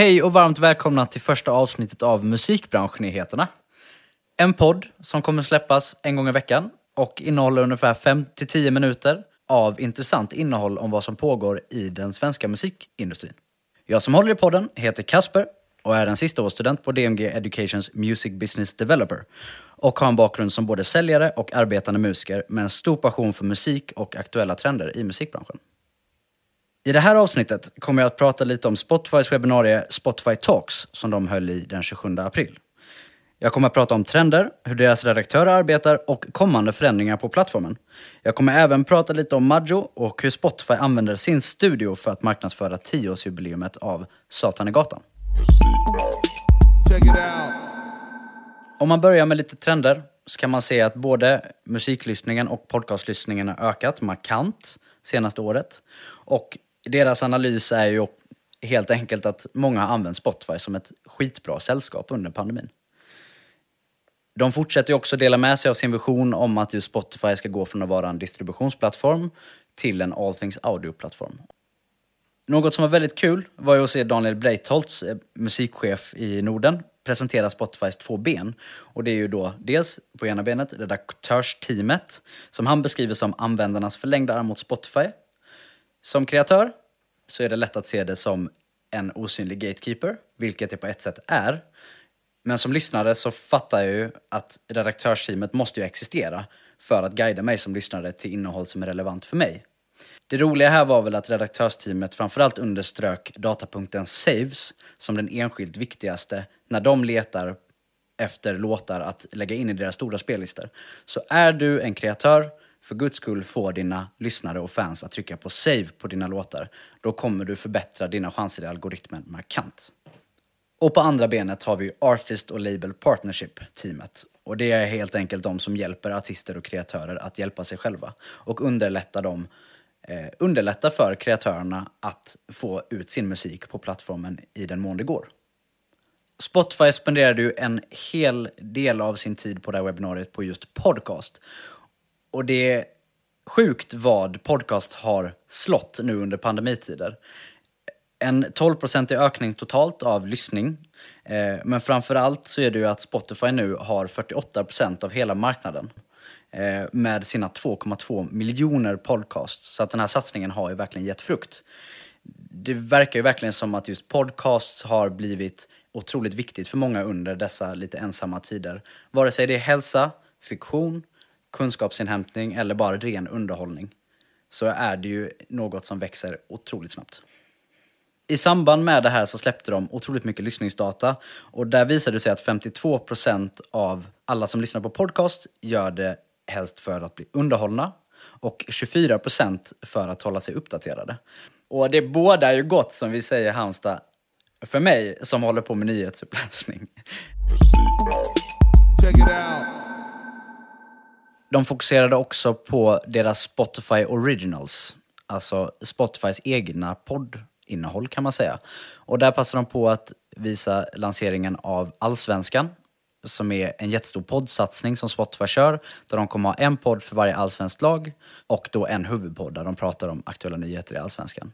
Hej och varmt välkomna till första avsnittet av Musikbranschnyheterna. En podd som kommer släppas en gång i veckan och innehåller ungefär 5-10 minuter av intressant innehåll om vad som pågår i den svenska musikindustrin. Jag som håller i podden heter Kasper och är en sistaårsstudent på DMG Educations Music Business Developer och har en bakgrund som både säljare och arbetande musiker med en stor passion för musik och aktuella trender i musikbranschen. I det här avsnittet kommer jag att prata lite om Spotifys webbinarie Spotify Talks som de höll i den 27 april. Jag kommer att prata om trender, hur deras redaktörer arbetar och kommande förändringar på plattformen. Jag kommer även prata lite om Maggio och hur Spotify använder sin studio för att marknadsföra 10-årsjubileumet av Satan i gatan. Om man börjar med lite trender så kan man se att både musiklyssningen och podcastlyssningen har ökat markant senaste året. Och deras analys är ju helt enkelt att många har använt Spotify som ett skitbra sällskap under pandemin. De fortsätter ju också dela med sig av sin vision om att just Spotify ska gå från att vara en distributionsplattform till en all things audio-plattform. Något som var väldigt kul var ju att se Daniel Breitholtz, eh, musikchef i Norden, presentera Spotifys två ben. Och det är ju då dels på ena benet redaktörsteamet, som han beskriver som användarnas förlängda arm mot Spotify. Som kreatör så är det lätt att se det som en osynlig gatekeeper, vilket det på ett sätt är. Men som lyssnare så fattar jag ju att redaktörsteamet måste ju existera för att guida mig som lyssnare till innehåll som är relevant för mig. Det roliga här var väl att redaktörsteamet framförallt underströk datapunkten saves som den enskilt viktigaste när de letar efter låtar att lägga in i deras stora spellistor. Så är du en kreatör, för guds skull få dina lyssnare och fans att trycka på save på dina låtar. Då kommer du förbättra dina chanser i algoritmen markant. Och på andra benet har vi Artist och Label Partnership-teamet. Och det är helt enkelt de som hjälper artister och kreatörer att hjälpa sig själva och underlätta dem eh, underlätta för kreatörerna att få ut sin musik på plattformen i den mån det går. Spotify spenderade ju en hel del av sin tid på det här webbinariet på just podcast. Och det är sjukt vad podcast har slått nu under pandemitider. En 12-procentig ökning totalt av lyssning. Men men framförallt så är det ju att Spotify nu har 48% av hela marknaden eh, med sina 2,2 miljoner podcasts. Så att den här satsningen har ju verkligen gett frukt. Det verkar ju verkligen som att just podcasts har blivit otroligt viktigt för många under dessa lite ensamma tider. Vare sig det är hälsa, fiktion, kunskapsinhämtning eller bara ren underhållning så är det ju något som växer otroligt snabbt. I samband med det här så släppte de otroligt mycket lyssningsdata och där visade det sig att 52% av alla som lyssnar på podcast gör det helst för att bli underhållna och 24% för att hålla sig uppdaterade. Och det båda ju gott som vi säger i Halmstad för mig som håller på med nyhetsuppläsning. Check it out. De fokuserade också på deras Spotify Originals, alltså Spotifys egna poddinnehåll kan man säga. Och där passade de på att visa lanseringen av Allsvenskan, som är en jättestor poddsatsning som Spotify kör, där de kommer ha en podd för varje allsvenskt lag och då en huvudpodd där de pratar om aktuella nyheter i Allsvenskan.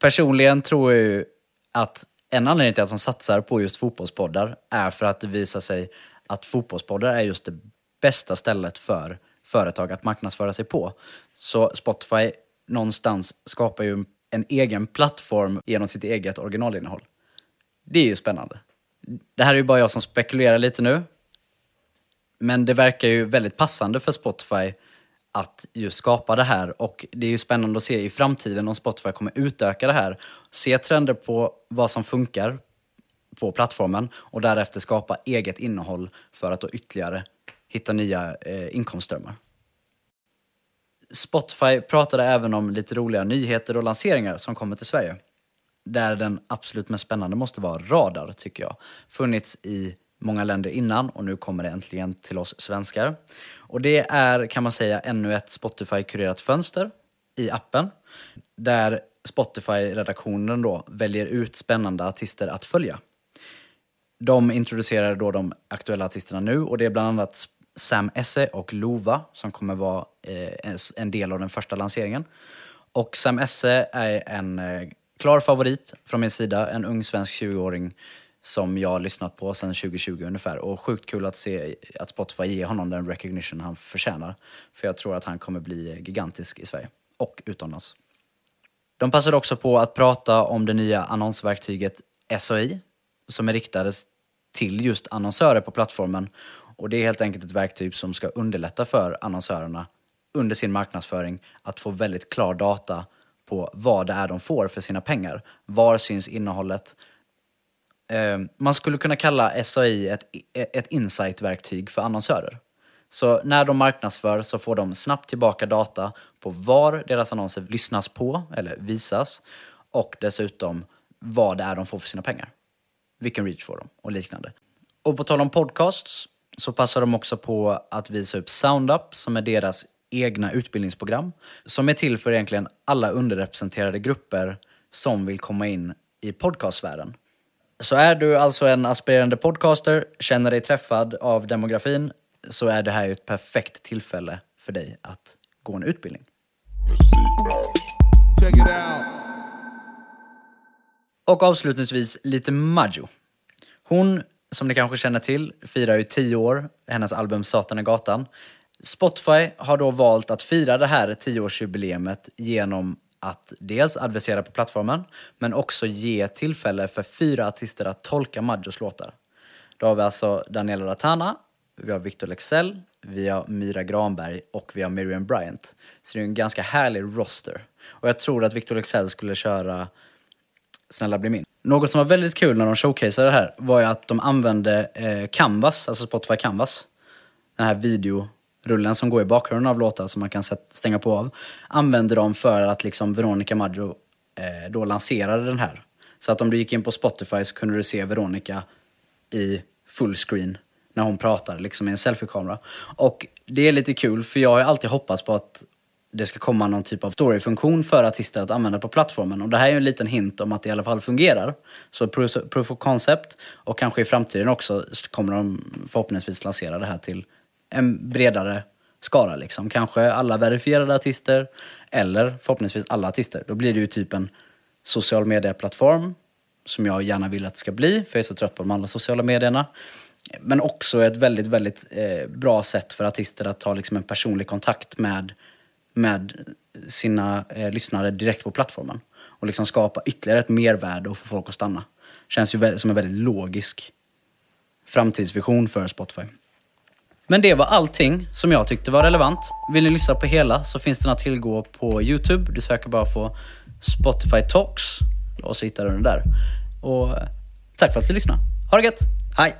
Personligen tror jag ju att en anledning till att de satsar på just fotbollspoddar är för att det visar sig att fotbollspoddar är just det bästa stället för företag att marknadsföra sig på. Så Spotify någonstans skapar ju en egen plattform genom sitt eget originalinnehåll. Det är ju spännande. Det här är ju bara jag som spekulerar lite nu. Men det verkar ju väldigt passande för Spotify att just skapa det här och det är ju spännande att se i framtiden om Spotify kommer utöka det här, se trender på vad som funkar på plattformen och därefter skapa eget innehåll för att då ytterligare hitta nya eh, inkomstströmmar. Spotify pratade även om lite roliga nyheter och lanseringar som kommer till Sverige. Där den absolut mest spännande måste vara Radar, tycker jag. Funnits i många länder innan och nu kommer det äntligen till oss svenskar. Och det är, kan man säga, ännu ett Spotify-kurerat fönster i appen. Där Spotify-redaktionen då väljer ut spännande artister att följa. De introducerar då de aktuella artisterna nu och det är bland annat Sam Esse och Lova som kommer vara eh, en- del av den första lanseringen. Och Sam Esse är en eh, klar favorit från min sida. En ung svensk 20-åring som jag har lyssnat på sedan 2020 ungefär. Och sjukt kul att se att Spotify ger honom den recognition han förtjänar. För jag tror att han kommer bli gigantisk i Sverige. Och utomlands. De passade också på att prata om det nya annonsverktyget SOI som är riktat till just annonsörer på plattformen. Och det är helt enkelt ett verktyg som ska underlätta för annonsörerna under sin marknadsföring att få väldigt klar data på vad det är de får för sina pengar. Var syns innehållet? Eh, man skulle kunna kalla SAI ett, ett insight-verktyg för annonsörer. Så när de marknadsför så får de snabbt tillbaka data på var deras annonser lyssnas på eller visas och dessutom vad det är de får för sina pengar. Vilken reach får de och liknande. Och på tal om podcasts så passar de också på att visa upp SoundUp som är deras egna utbildningsprogram som är till för egentligen alla underrepresenterade grupper som vill komma in i podcastsfären. Så är du alltså en aspirerande podcaster, känner dig träffad av demografin, så är det här ett perfekt tillfälle för dig att gå en utbildning. Och avslutningsvis lite Majo. Hon, som ni kanske känner till, firar ju 10 år, hennes album Satan i gatan. Spotify har då valt att fira det här 10-årsjubileumet genom att dels adressera på plattformen, men också ge tillfälle för fyra artister att tolka Maggios låtar. Då har vi alltså Daniela Ratana, vi har Victor Lexell, vi har Myra Granberg och vi har Miriam Bryant. Så det är en ganska härlig roster. Och jag tror att Victor Lexell skulle köra Snälla bli min. Något som var väldigt kul när de showcaseade det här var ju att de använde eh, Canvas, alltså Spotify Canvas. Den här videorullen som går i bakgrunden av låtar som man kan sätt, stänga på av. Använde de för att liksom Veronica Maggio eh, då lanserade den här. Så att om du gick in på Spotify så kunde du se Veronica i fullscreen när hon pratar liksom i en selfie-kamera. Och det är lite kul för jag har ju alltid hoppats på att det ska komma någon typ av storyfunktion för artister att använda på plattformen. Och det här är ju en liten hint om att det i alla fall fungerar. Så proof of concept och kanske i framtiden också kommer de förhoppningsvis lansera det här till en bredare skara. Liksom. Kanske alla verifierade artister eller förhoppningsvis alla artister. Då blir det ju typ en social media-plattform som jag gärna vill att det ska bli, för jag är så trött på de andra sociala medierna. Men också ett väldigt, väldigt eh, bra sätt för artister att ta liksom en personlig kontakt med, med sina eh, lyssnare direkt på plattformen. Och liksom skapa ytterligare ett mervärde och få folk att stanna. Känns ju som en väldigt logisk framtidsvision för Spotify. Men det var allting som jag tyckte var relevant. Vill ni lyssna på hela så finns den att tillgå på Youtube. Du söker bara på Spotify Talks och så hittar du den där. Och eh, tack för att du lyssnade. Ha det gött! Hej!